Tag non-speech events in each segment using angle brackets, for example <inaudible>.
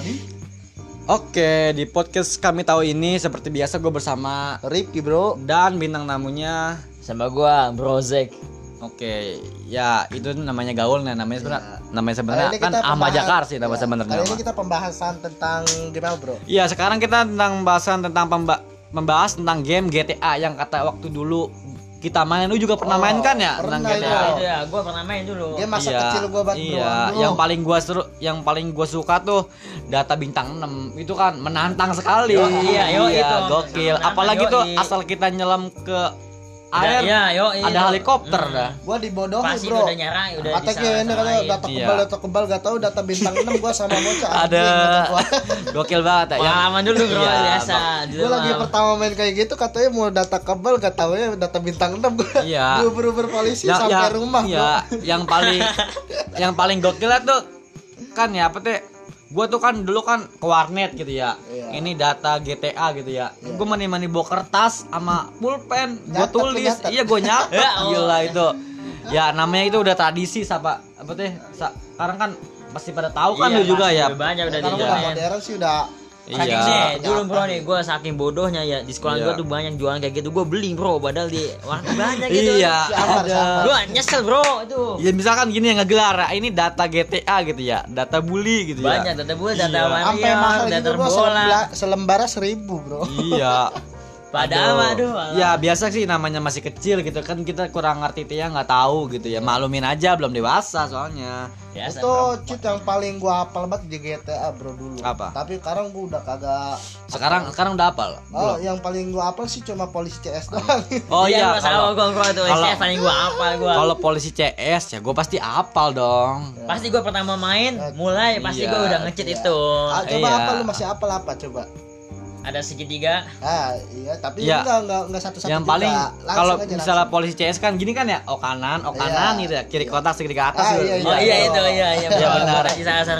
Aldi Oke, di podcast kami tahu ini seperti biasa gue bersama Ripki bro dan bintang tamunya. sama gua Brozek Oke, ya itu namanya gaul nah namanya sebenarnya namanya sebenarnya kan Ahmad Jakar sih nama ya, sebenarnya. Kali ini nama. kita pembahasan tentang game apa bro? Iya, sekarang kita tentang bahasan tentang pemba- membahas tentang game GTA yang kata waktu dulu kita main lu juga pernah Oh, main kan ya tentang pernah GTA. itu. itu ya gua pernah main dulu Game masa Iya, kecil gua banget Iya, dulu. yang paling gua seru, yang paling gua suka tuh data bintang 6 itu kan menantang sekali. Yo, iya, yo, itu. gokil. Menantang, Apalagi tuh yoi. asal kita nyelam ke air, ya, yo, ada helikopter dah. Gua dibodohi pasti bro. udah nyarai udah Kata ini katanya data Iya. kebal data kebal gak tahu data bintang 6 gua sama bocah. <laughs> Ada. <laughs> Gokil banget ya. Pengalaman dulu bro Iya, biasa Gue lagi pertama main kayak gitu katanya mau data kebal gak tahu ya data bintang 6 gua. Iya. <laughs> Gua beruber polisi Ya- sampai ya- rumah Iya, yang paling yang paling gokil tuh. Kan ya apa tuh Gua tuh kan dulu kan ke warnet gitu ya. Iya. Ini data GTA gitu ya. Iya. Gue mani-mani bawa kertas sama pulpen. Gue tulis. nyatet. Iya, gue nyatet. Ya. <laughs> Gila itu. Ya namanya itu udah tradisi apa apa teh? Sekarang kan pasti pada tahu kan lu juga ya. Iya, banyak udah udah modern sih udah Saking Iya. sih, dulu bro nih, gue saking bodohnya ya di sekolah Iya. gue tuh banyak jualan kayak gitu, gue beli bro, padahal di warnet banyak gitu. Iya? Gue nyesel bro itu. Ya misalkan gini yang ngegelar, ini data GTA gitu ya, data bully gitu ya. Banyak data gue, data Iya. sampai mahal warrior, gitu data bro bola. selembara, selembara seribu bro Iya. <laughs> Padahal mah, aduh, Ya biasa sih namanya masih kecil gitu kan kita kurang ngerti ya nggak tahu gitu ya maklumin aja belum dewasa soalnya. Biasa, itu bro. cheat yang paling gua hafal banget di GTA bro dulu Apa? tapi sekarang gua udah kagak Sekarang sekarang udah hafal. oh Belum? yang paling gua hafal sih cuma polisi CS doang Oh iya, gua sama kalau gue gue tuh kalau- SF paling gue apa gue. kalau polisi CS ya gue pasti hafal dong. Pasti gue pertama main, mulai pasti Iya, gue udah nge-cheat iya. itu. ah, coba Iya. apa lu masih hafal apa coba Ada segitiga. ah iya tapi Iya. enggak enggak enggak satu-satu yang juga. paling Langsung kalau aja, misalnya langsung. polisi CS kan gini kan ya, oh kanan, oh kanan Iya. gitu ya, kiri kotak segitiga Ah, atas. gitu. iya, Oh iya iya. itu iya iya Iya, benar.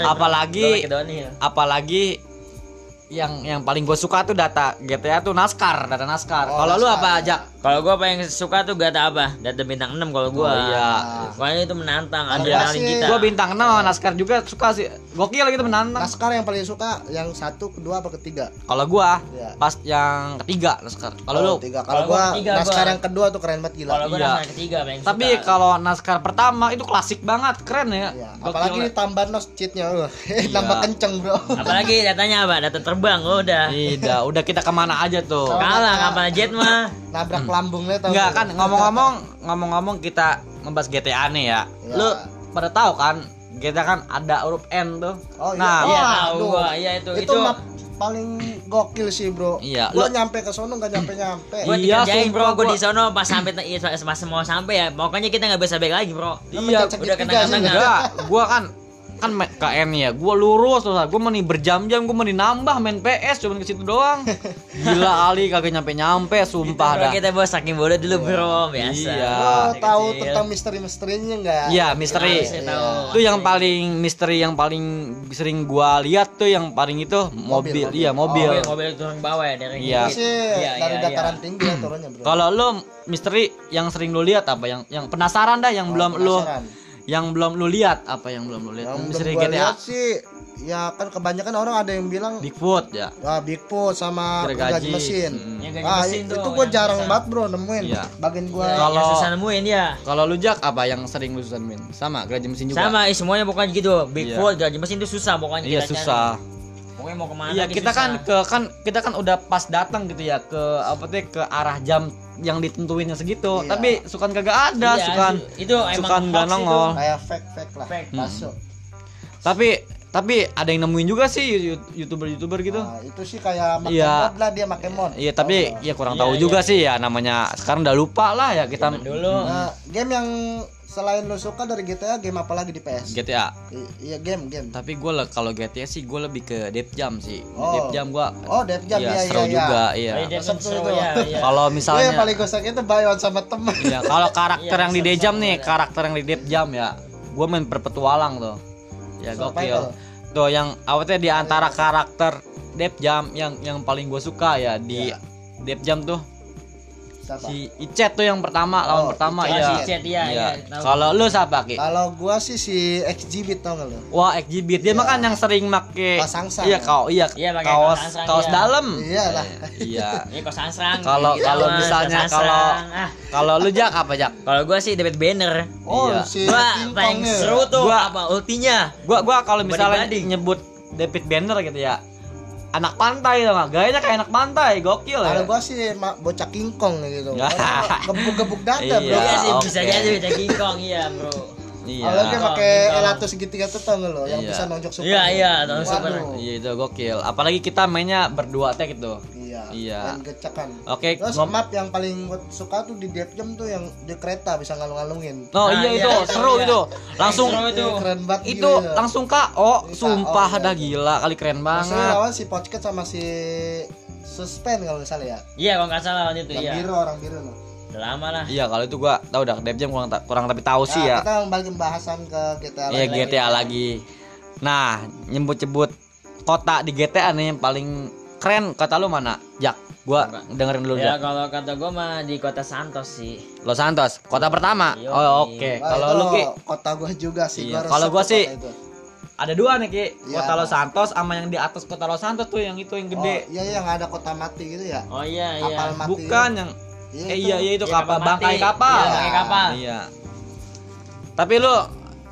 Apalagi-. Apalagi yang yang paling gue suka tuh data GTA tuh naskar, data naskar. Oh, kalau lu apa ya. aja? Kalau gue paling suka tuh data apa? Data bintang 6 kalau gue. Oh, iya. Soalnya itu menantang Kalau adrenalin gua kita. Gue bintang 6 sama naskar juga suka sih. Gokil gitu menantang. naskar yang paling suka yang satu kedua apa ketiga Kalau gua Iya. pas yang ketiga naskar. Kalau Oh, lu tiga Kalau gua gua ketiga, naskar gua. yang kedua tuh keren banget gila Kalau gue Iya. naskar ketiga paling tapi kalau naskar pertama itu klasik banget, keren ya. Iya, Gokil. apalagi ditambah nos cheatnya uh, <laughs> Iya. nambah kenceng bro apalagi datanya apa? Data terbang udah. Tidak, udah kita ke mana aja tuh. Kalah kapal jet mah. Nabrak lambungnya tau Enggak nggak? kan ngomong-ngomong ngomong-ngomong kita ngebahas GTA nih ya. Iya. Lu pada tahu kan GTA kan ada huruf N tuh. Oh, iya. Nah, Oh, Iya tahu aduh. gua. Iya itu itu, itu. map paling gokil sih bro Iya, gua lu- nyampe ke sono nggak nyampe nyampe Gue Iya, dikerjain bro, gue gua- di sono pas sampai iya, pas mau sampai ya, pokoknya kita nggak bisa balik lagi bro. Iya, udah kena sih. Enggak, gua kan kan main ke N ya, gua lurus terus, gua meni berjam-jam, gua meni nambah main PS cuman ke situ doang. <laughs> Gila Ali kagak nyampe-nyampe, sumpah dah. kita bos saking bodoh dulu bro, biasa. Iya. Lo tahu tentang misteri-misterinya nggak Iya, misteri. Masih tahu. Itu yang paling misteri yang paling sering gua lihat tuh yang paling itu mobil, mobil. iya mobil. Mobil, mobil turun bawah ya dari Iya. Iya, dari iya, dataran iya. tinggi ya turunnya bro Kalau lu misteri yang sering lu lihat apa yang yang penasaran dah yang Oh, belum lu penasaran. Yang belum lu lihat apa yang belum lu lihat? yang belum Misteri gua lihat sih ya kan kebanyakan orang ada yang bilang Bigfoot ya. Wah, Bigfoot sama Gergaji. gergaji mesin. Mm. Yang gaji Ah, mesin itu tuh, gue jarang susah. banget bro nemuin. Iya. Bagian gua Ya, Kalau- susah nemuin ya. Kalau lu Jak apa yang sering lu susah main? Sama gergaji mesin juga. Sama, eh, semuanya pokoknya gitu. Bigfoot, gaji mesin itu susah pokoknya. Iya kita cari. susah. Pokoknya mau ke mana? Iya gitu kita susah. kan ke kan kita kan udah pas datang gitu ya ke apa tuh ke arah jam yang ditentuinnya segitu. Iya. Tapi sukan kagak ada, Iya, sukan itu emang sukan itu. nongol. kayak fake fake lah. Fake. Masuk. Tapi tapi ada yang nemuin juga sih youtuber youtuber gitu. Nah, itu sih kayak Iya. mod lah dia pakai mod. Iya tapi Oh. ya kurang Iya, tahu iya. juga sih ya namanya sekarang udah lupa lah ya kita dulu. Nah, game yang selain lu suka dari GTA game apa lagi di PS? GTA. I- iya game game. Tapi gue kalau GTA sih gue lebih ke Dev Jam sih. Oh. Dev Jam gue Oh, Dev Jam iya, iya seru iya. juga iya. iya. Oh, seru itu? ya. iya. <laughs> Kalau Gue yang misalnya paling gue suka itu buy one sama temen. Iya, kalau <laughs> karakter Iya, yang di seru-seru Dejam nih, karakter yang di Dev Jam ya. Gue main berpetualang tuh. Ya gokil. Tuh yang awalnya di antara karakter Dev Jam yang yang paling gue suka ya di Iya. Dev Jam tuh Siapa? Si Icet tuh yang pertama, lawan Oh, pertama Icet. iya. Si Icet, iya, iya, tahu. Kalau lu siapa, Ki? Kalau gua sih si XGB tau gak lu? Wah, exhibit dia Iya. mah kan yang sering make Kaos sangsang. Iya, kau iya, Iya, kaos kaos kaos iya. dalam. Iyalah. Iya. Ini <laughs> kos sangsang. Kalau- Gitu, kalau misalnya kalau- ah, Kalau lu Jak apa, Jak? <laughs> kalau gua sih David Banner. Oh, Iya. si Gua paling seru tuh Gua- apa ultinya. Gua gua kalau misalnya nyebut David Banner gitu ya. Anak pantai tuh. Gayanya kayak anak pantai, gokil ya. Kalau gua sih ma- bocah King Kong gitu. <laughs> Gebuk-gebuk dada, Iya. bro. Iya sih oke. bisa jadi bisa King Kong iya, Bro. Iya. Kalau dia pakai elato segitiga tuh tau lo? Yang Iya. bisa nonjok super. Iya, iya, nonjok super. Iya itu gokil. Apalagi kita mainnya berdua teh gitu. Iya. Iya. Dan gecakan. Oke, Terus ngom- map yang paling gua suka tuh di Jam tuh yang di kereta bisa ngalung-ngalungin. Oh Nah, iya iya, itu iya, seru iya. itu. Langsung itu. keren banget itu gila, ya. langsung KO, Iya, sumpah KO, dah gila kali keren Maksudnya banget. lawan si Pocket sama si Suspend kalau nggak salah ya. Iya, kalau nggak salah waktu itu Yang iya. biru orang biru loh. Udah lama lah. Iya kalau itu gua tahu dah Dev Jam kurang ta- kurang tapi tahu sih Nah, ya. Kita balik pembahasan ke GTA Iya lagi. GTA lagi. Nah, nyebut-nyebut kota di GTA nih yang paling keren kata lu mana? Jak, gua dengerin dulu Ya Jak. kalau kata gua mah di kota Santos sih. Los Santos, kota pertama. Iya, Oh, iya. oke. Wah, Kalau lu Ki kota gua juga sih. Iya, kalau gua sih- itu. ada dua nih Ki. Iya, Kota Los? Santos sama yang di atas kota Los Santos tuh yang itu yang Oh, gede. iya iya, yang ada kota mati gitu ya. Oh iya iya. Kapal mati. Bukan yang Iya, eh itu. iya iya itu Iya, kapal kapal bangkai kapal. Iya, bangkai kapal. Iya. Tapi lu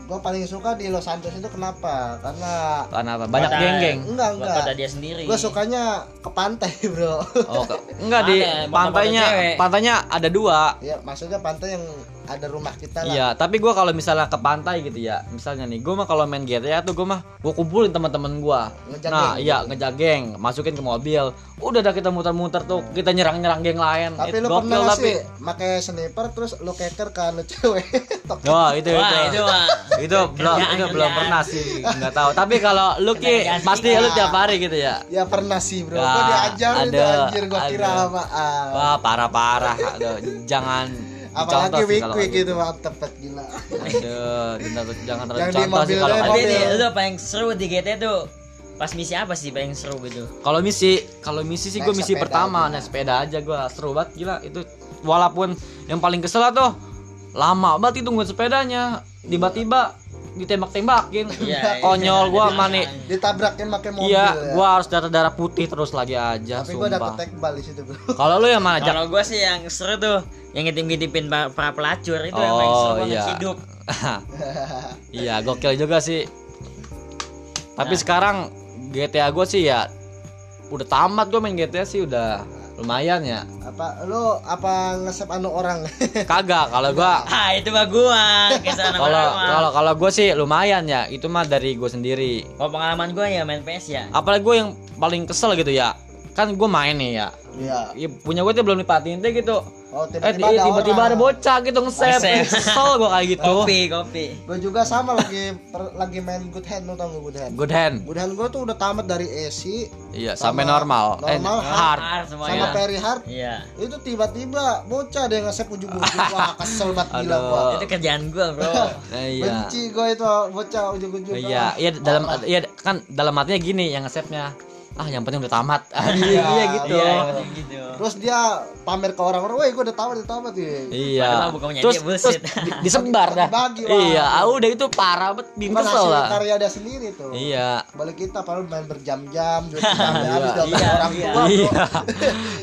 Gua paling suka di Los Santos itu kenapa? Karena kenapa? Banyak Kota- geng-geng. enggak enggak. kota dia sendiri. Gua sukanya ke pantai, <laughs> Bro. Oh, ke- enggak di pantainya. Pantainya ada dua. Iya, maksudnya pantai yang ada rumah kita lah. Iya, tapi gua kalau misalnya ke pantai gitu ya, misalnya nih, gua mah kalau main GTA tuh gua mah gua kumpulin teman-teman gua. Ngejageng Nah, gitu. iya ngejak geng, masukin ke mobil. Udah dah kita muter-muter tuh, kita nyerang-nyerang geng lain. Tapi It lu gokil pernah tapi. sih pakai sniper terus lu keker ke anu cewek? <laughs> Oh, itu Wah, itu. itu mah. itu belum itu belum kerjaan. pernah sih nggak tahu tapi kalau lu ki pasti lu tiap hari gitu ya Ya pernah sih, Bro. Nah, Gua diajar itu ada, anjir gua kira ada. apaan. wah parah parah aduh jangan Apalagi week week gitu mantep banget gila. aduh jangan jangan terlalu Yang contoh sih kalau Tapi mobil. nih, lu paling seru di GTA tuh pas misi apa sih paling seru gitu? kalau misi kalau misi sih gue Naik misi pertama naik sepeda aja gue seru banget gila itu walaupun yang paling kesel tuh lama banget itu tungguin sepedanya tiba-tiba ditembak-tembakin Iya, iya. konyol gua Jadi mani Ditabrakin pakai mobil iya ya. gua harus darah darah putih terus lagi aja Tapi gua dapet sumpah tekbal di situ, Bro. kalau lu yang mana Jak? Kalau gua sih yang seru tuh yang ngintip-ngintipin pa- para pelacur itu yang paling Oh, seru banget iya. hidup. <laughs> iya gokil juga sih tapi Nah. sekarang GTA gue sih ya udah tamat gue main GTA sih udah lumayan ya. Apa lu apa ngesep anu orang? <laughs> kagak kalau gua Ah, itu mah gua kalau kalau kalau gue sih lumayan ya. Itu mah dari gue sendiri. Kalau pengalaman gua ya main PS ya. apalagi gue yang paling kesel gitu ya. Kan gue main nih ya. Iya. Ya, punya gue tuh belum dipatiin teh gitu Oh, eh tiba-tiba ada tiba-tiba ada bocah gitu Nge-save. kesel gue kayak gitu Kopi, kopi. Gue juga sama lagi per- lagi main Good Hand, lu tau gak Good Hand? good hand Good Hand gue tuh udah tamat dari AC iya Sama sampai normal eh normal, hard Hard semuanya. sama Perry Hard. Iya. Itu tiba-tiba bocah ada yang nge-save ujung-ujung. Wah, <laughs> kesel banget gila gua. Itu kerjaan gua, Bro. <laughs> Eh, iya Benci gue itu bocah ujung-ujung. Iya, iya dalam iya kan dalam artinya gini yang nge-save-nya. Ah, yang penting udah tamat. <laughs> Iya, iya gitu. Iya, gitu. Terus dia pamer ke orang-orang, "Woi, gue udah tamat, udah tamat ya." Iya. Padahal bukan punya Terus, terus di- disebar dah. Iya, ah, udah itu parah banget, bikin Bukan kesel lah. karya dia sendiri tuh. Iya. Balik kita padahal main berjam-jam, dua jam ya, habis Iya, orang iya. tua. Iya.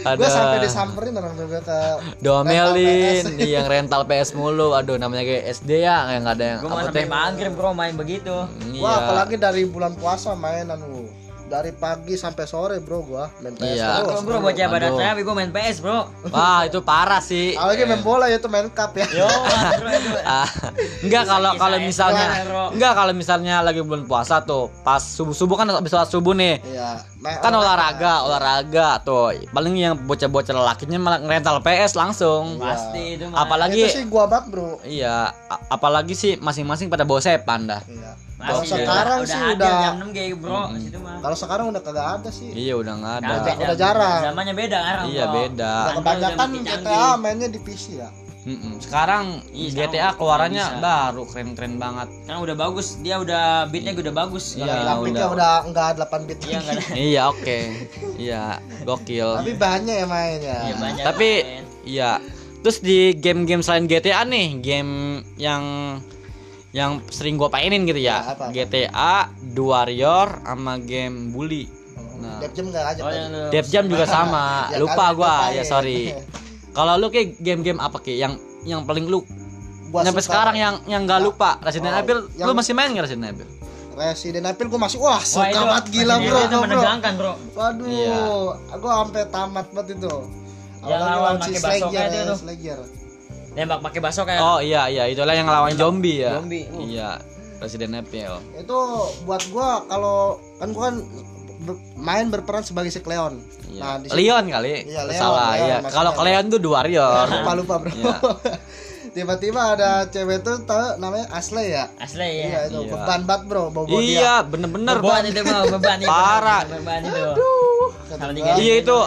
<laughs> Gue sampai disamperin orang tua gue ke domelin rental PS. iya, yang rental PS mulu. Aduh, namanya kayak SD ya, yang nggak ada yang sampai teh. maghrib, Bro, main begitu. Iya. Wah, apalagi dari bulan puasa mainan lu. Dari pagi sampai sore, bro, gua main PS Iya. terus. Kalau Bro bocah pada Aduh. tapi gua main PS, Bro. Wah, itu parah sih. Apalagi main bola ya tuh main cup ya. Yo. Ah, enggak kalau kalau ya, misalnya enggak kalau misalnya lagi bulan puasa tuh pas subuh subuh kan habis sholat subuh nih Iya. main kan olahraga olahraga tuh paling yang bocah-bocah lelakinya malah ngerental PS langsung Pasti itu mah. apalagi Itu sih gua banget, bro. iya a- apalagi sih masing-masing pada bawa sepan dah Iya. Kalau udah- sekarang udah sih ada udah jam 6 kayak Bro, situ mah. kalau sekarang udah kagak ada sih. iya udah nggak ada Nah, beda. udah jarang. Zamannya beda sekarang, iya Bro. beda Udah kebanyakan udah GTA mainnya di PC ya. Mm-mm. sekarang Iya, GTA keluarannya bisa. baru keren-keren banget Sekarang udah bagus, dia udah beatnya udah bagus. Iya, Grafiknya udah. udah enggak 8 bit. Iya enggak <laughs> iya oke iya gokil Tapi banyak ya mainnya. Iya banyak. tapi. Iya. Terus di game-game selain GTA nih, game yang yang sering gua mainin gitu Ya, ya. apa? GTA, The Warrior sama game Bully. Nah, Dev Jam nggak aja Oh, lu- Dev Jam juga <laughs> sama. Ya, Lupa gua, ya sorry. <laughs> Kalau lu kayak game-game apa Ki yang yang paling lu Gua sampai suka sekarang yang yang nggak Ya. lupa Resident Oh, Evil yang- lu masih main nggak Resident Evil? Resident Evil gue masih wah Wah, suka itu banget gila bro, itu bro, bro. menegangkan, Bro. Waduh, Iya. aku sampai tamat banget itu. Yang lawan pakai itu ya, tuh. Slayer. Nembak pakai baso kayak Oh iya iya itulah yang ngelawan Nembak zombie ya. zombie, uh. Iya. Resident Evil. Itu buat gua kalau kan gua kan ber- main berperan sebagai si Cleon. Iya. Nah, Leon kali. Iya, Leon, Salah Leon, iya. Kalau Leon tuh The Warrior. <laughs> lupa lupa bro. Iya. <laughs> Tiba-tiba ada cewek tuh tahu namanya Ashley ya. asli Iya ya. itu Iya. beban banget bro, bobo dia. Iya, bener-bener Beban Bang. itu bro, beban <laughs> itu. Parah. Beban itu. Tiga Iya, itu.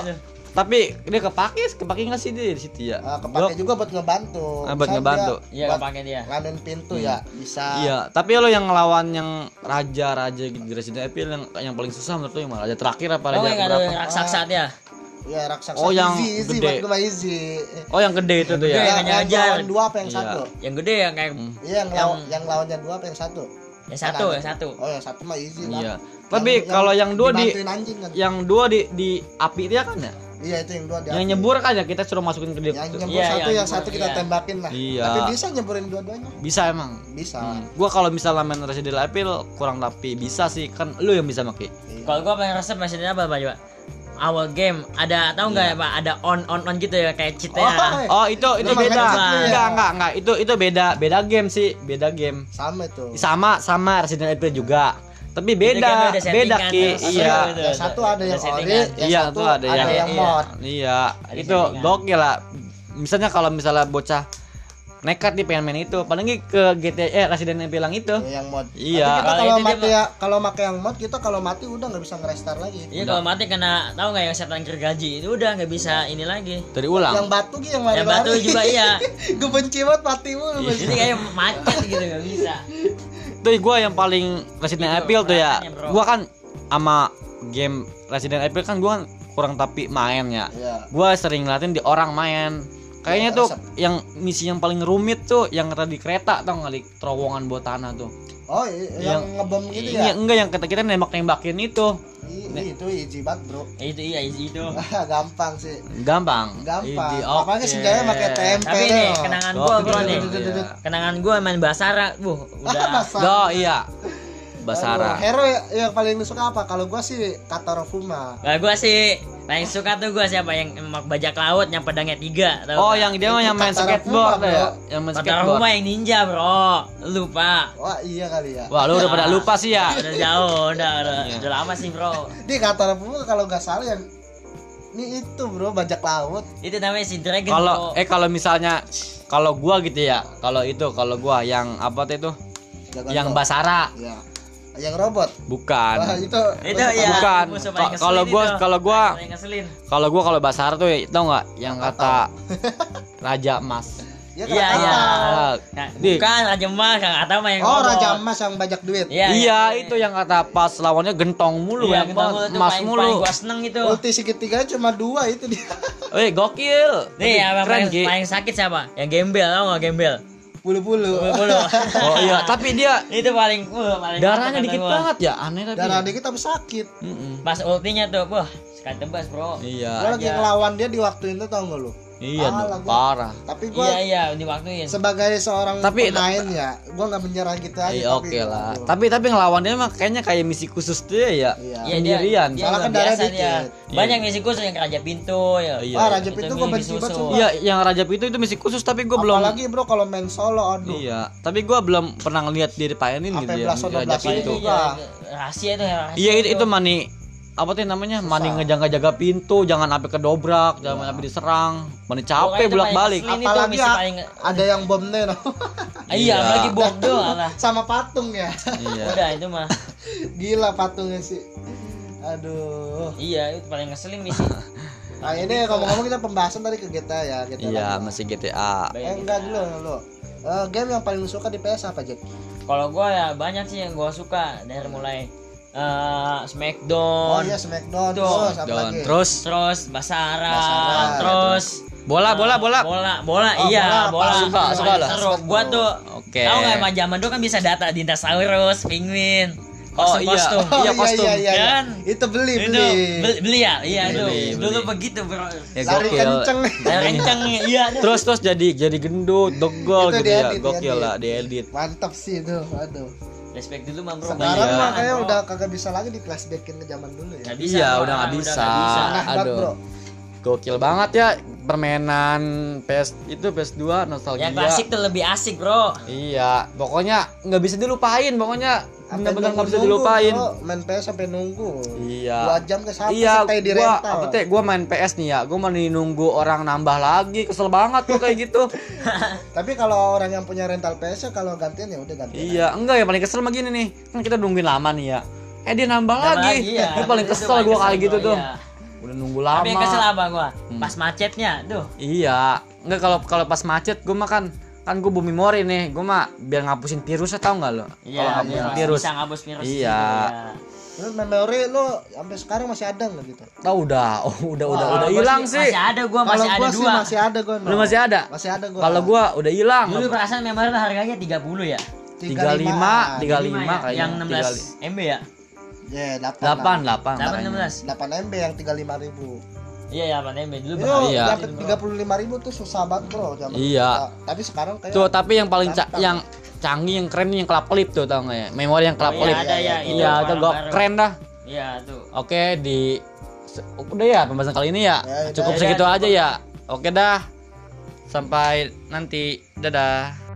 Tapi dia kepake, kepake nggak sih dia di situ ya? ah, kepake juga buat ngebantu. Ah, buat Misalnya ngebantu. dia Iya, kepake dia. Ngaduin pintu ya, bisa. Iya, tapi lo yang ngelawan yang raja-raja gitu di Resident Evil yang yang paling susah menurut lo yang mana? Raja terakhir apa Oh, raja yang ada berapa? raksasa dia. Iya, raksasa Oh, yang easy, easy gede. buat gua mah easy. Oh, yang gede itu tuh Gede, ya. yang yang lawan dua apa yang Iya. satu? Yang gede yang kayak Hmm. Iya, yang, lawan yang lawannya dua apa yang satu? yang satu, yang satu. Oh, yang satu mah easy lah. Iya. Tapi kalau yang dua di anjing kan. yang dua di di api itu ya kan ya? Iya, itu yang dua dia. Yang nyebur kan ya kita suruh masukin ke dia. Yang nyebur Iya, satu, iya, yang nyebur, satu kita iya. tembakin lah. Iya. Tapi bisa nyeburin dua-duanya. Bisa emang. Bisa. Hmm. Gua kalau misalnya main Resident Evil kurang tapi bisa sih kan lu yang bisa maki. Iya. Kalau gua paling resep masih apa Pak coba? Awal game ada tahu nggak ya Pak? Ada on on on gitu ya kayak cheat Oh, ya. Oh, itu itu Lu beda. satu ya? Enggak, enggak, enggak. Itu itu beda, beda game sih, beda game. Sama itu. Sama sama Resident Evil juga. Tapi beda, ada beda settingan ki. tuh. Iya. Betul, Yang satu ada yang ori, yang Iya, satu tuh ada yang- yang Iya. mod. Iya, Ada itu gokil lah. Misalnya kalau misalnya bocah nekat nih pengen main itu, apalagi ke GTA eh, Resident Evil yang itu. Ya, yang mod. Iya. Tapi kita Kalau mati ya, kalau pakai yang mod kita kalau mati udah nggak bisa nge-restart lagi. Iya kalau mati kena tahu nggak yang setan gergaji itu udah nggak bisa ini lagi. Dari ulang. Yang batu gitu yang Yang batu juga iya. <laughs> Gue benci banget mati mulu. Iya. Jadi kayak macet gitu nggak bisa. <laughs> Tuh gua yang paling Resident Itu, Evil tuh ya. Gua kan sama game Resident Evil kan gua kan kurang tapi main ya. Iya. Gua sering ngeliatin di orang main. Kayaknya Ya, tuh resep. yang misi yang paling rumit tuh yang tadi kereta tau nggak di terowongan bawah tanah tuh. Oh, yang, Yang- ngebom gitu Iya, ya? enggak yang kita kita nembak-nembakin itu. I- itu easy banget, Bro. Ya, itu iya isi itu. <laughs> Gampang sih. Gampang. Gampang. Idi, Makanya oke. senjata pakai tempe. Tapi nih kenangan gua bro nih. iya. Kenangan gua main Basara, buh <laughs> udah. Oh iya. Basara. Aduh, hero ya- yang paling lu suka apa? Kalau gua sih Kataro Fuma. Nah, gua sih paling suka tuh gua siapa yang emak bajak laut yang pedangnya tiga tahu Oh, yang dia mah yang main skateboard ya. bro. Yang main Kata skateboard. rumah yang ninja bro lupa Wah, iya kali ya. Wah, lu udah pada lupa sih ya. udah jauh udah udah, Iya. udah lama sih bro Di Kataro Fuma kalau nggak salah yang ini itu bro bajak laut. itu namanya si dragon Kalau eh kalau misalnya kalau gua gitu ya, kalau itu kalau gua yang apa tuh itu? Yang. Basara. Iya. Yang robot. Bukan. Wah, itu itu ya Bukan. kalau gua- kalau gua- Kalau gua kalau Basara tuh tau nggak yang kata <laughs> Raja Emas. Ya, iya iya Nah, Di- bukan raja emas nggak tahu mah yang Oh, robot. Raja Emas yang bajak duit. iya Iya, itu yang kata pas lawannya gentong mulu iya, ya, tuh emas paling, mulu. paling gua seneng itu Ulti segitiga cuma dua itu dia. Eh, gokil. nih yang Keren, paling, paling sakit siapa yang gembel tau nggak gembel Bulu-bulu. Bulu. <laughs> Oh iya, tapi dia itu paling uh, paling darahnya dikit gua. banget ya, aneh tapi. Darah dikit tapi sakit. Mm-mm. pas ultinya tuh wah sekali tebas bro Iya. Gua lagi ngelawan dia di waktu itu tau gak lu? Iya, Alah, dong, gua- parah. Tapi gua iya iya diwaktuin sebagai seorang Tapi- pemain ya, gua nggak menyerah gitu aja. Iya, oke lah. aduh. Tapi tapi ngelawan dia mah kayaknya kayak misi khusus tuh ya. Iya. Iya, dia, Sendirian. kan darah biasa dia. dikit. Banyak Iya. misi khusus yang Raja Pintu ya. Iya. Wah, Raja Pintu gua benci banget sumpah. Iya, yang Raja Pitu itu misi khusus tapi gue belum Apalagi bro kalau main solo, aduh. Iya, tapi gua belum pernah ngeliat dia dipainin gitu ya. Raja 12 Pitu. itu. Iya, rahasia itu ya. rahasia Iya, itu, itu mani apa tuh namanya? Mani ngejaga-jaga pintu, jangan sampai kedobrak, jangan sampai diserang. Mani Pokoknya capek ngeselin itu Apalagi misi a- paling ada yang bomnya no. Ah, iya, Iya. apalagi bom tuh alah. sama patung ya. Iya. Udah itu mah. <laughs> Gila patungnya sih. Aduh. Iya, itu paling ngeselin misi. <laughs> Nah ini ngomong-ngomong kita pembahasan tadi ke GTA ya. GTA Iya, lagi. masih GTA. Eh enggak dulu dulu. Eh, game yang paling lu suka di PS apa Jack? Kalau gua ya banyak sih yang gua suka dari mulai eh Oh Smackdown, iya Smackdown Tuh. terus apa Don. lagi? Terus terus Basara, Basara, terus Bola, bola, bola. bola bola Oh, iya bola, bola, pas. Suka, suka lah. seru gua tuh Oke. tahu nggak emang zaman dulu kan bisa data dinosaurus penguin Oh, kostum iya. kostum Iya, kostum. iya, iya, iya. Kan? Itu beli, itu beli. beli, beli ya iya itu Beli, dulu beli. begitu bro Ya, Lari gokil. kenceng. Saya kenceng iya. Terus terus jadi jadi gendut, dogol Itu gitu ya. Gokil lah, diedit. Mantap sih itu. Aduh. Respect dulu mah bro Sekarang Iya. mah kayak udah kagak bisa lagi di flashbackin ke zaman dulu ya. Nggak bisa, Iya, Bro. udah nggak Udah bisa. nggak bisa. Nah, banget, Aduh. bro. Gokil banget ya permainan PS itu PS2 nostalgia. yang klasik tuh lebih asik bro Iya, pokoknya nggak bisa dilupain, pokoknya benar-benar nggak bisa dilupain. bro. Main PS sampai nunggu. Iya. Dua jam ke sampai Iya, sampai di gua rental. apa teh? Gua main PS nih ya, gua mau nunggu orang nambah lagi, kesel banget tuh kayak gitu. <laughs> Tapi kalau orang yang punya rental PS ya kalau gantian ya udah gantian. iya, enggak ya paling kesel mah gini nih. Kan kita nungguin lama nih ya. Eh dia nambah Nambah lagi. lagi, iya. Gua paling kesel gua kayak gitu gua, tuh. iya. Udah nunggu lama. tapi yang kesel apa gua Hmm. pas macetnya tuh Iya, enggak kalau kalau pas macet gua mah kan gue bawa memori nih, gue mah biar ngapusin virusnya tau nggak lo? kalau iya ngapusin iya, virus, bisa ngapus virus Iya. Terus memori lu sampai sekarang masih ada nggak gitu? tau udah, oh, <laughs> udah udah Kalau udah gua hilang sih. masih ada gua Kalau masih ada gua sih dua masih ada gua. Lu masih ada? Masih ada gua. Kalau gua udah hilang. dulu perasaan memori tuh harganya 30 ya 35, 35 ya? kayaknya. yang 16 MB ya Ya, 8. 8 8. 8 16 8 MB yang 35 ribu. Iya ya 8 MB dulu Itu? Iya. dapat 35 ribu tuh susah banget bro zaman Iya. kita. Tapi sekarang kayak Tuh, tapi yang paling ca- yang canggih yang keren yang kelap kelip tuh tau nggak ya? Memori yang kelap Oh, kelip. iya, ada ya itu Iya, itu barang-barang. keren dah. iya tuh Oke, di udah ya pembahasan kali ini ya. Ya, udah. Cukup Ya, segitu udah, aja cukup. ya. Oke dah. Sampai nanti. Dadah.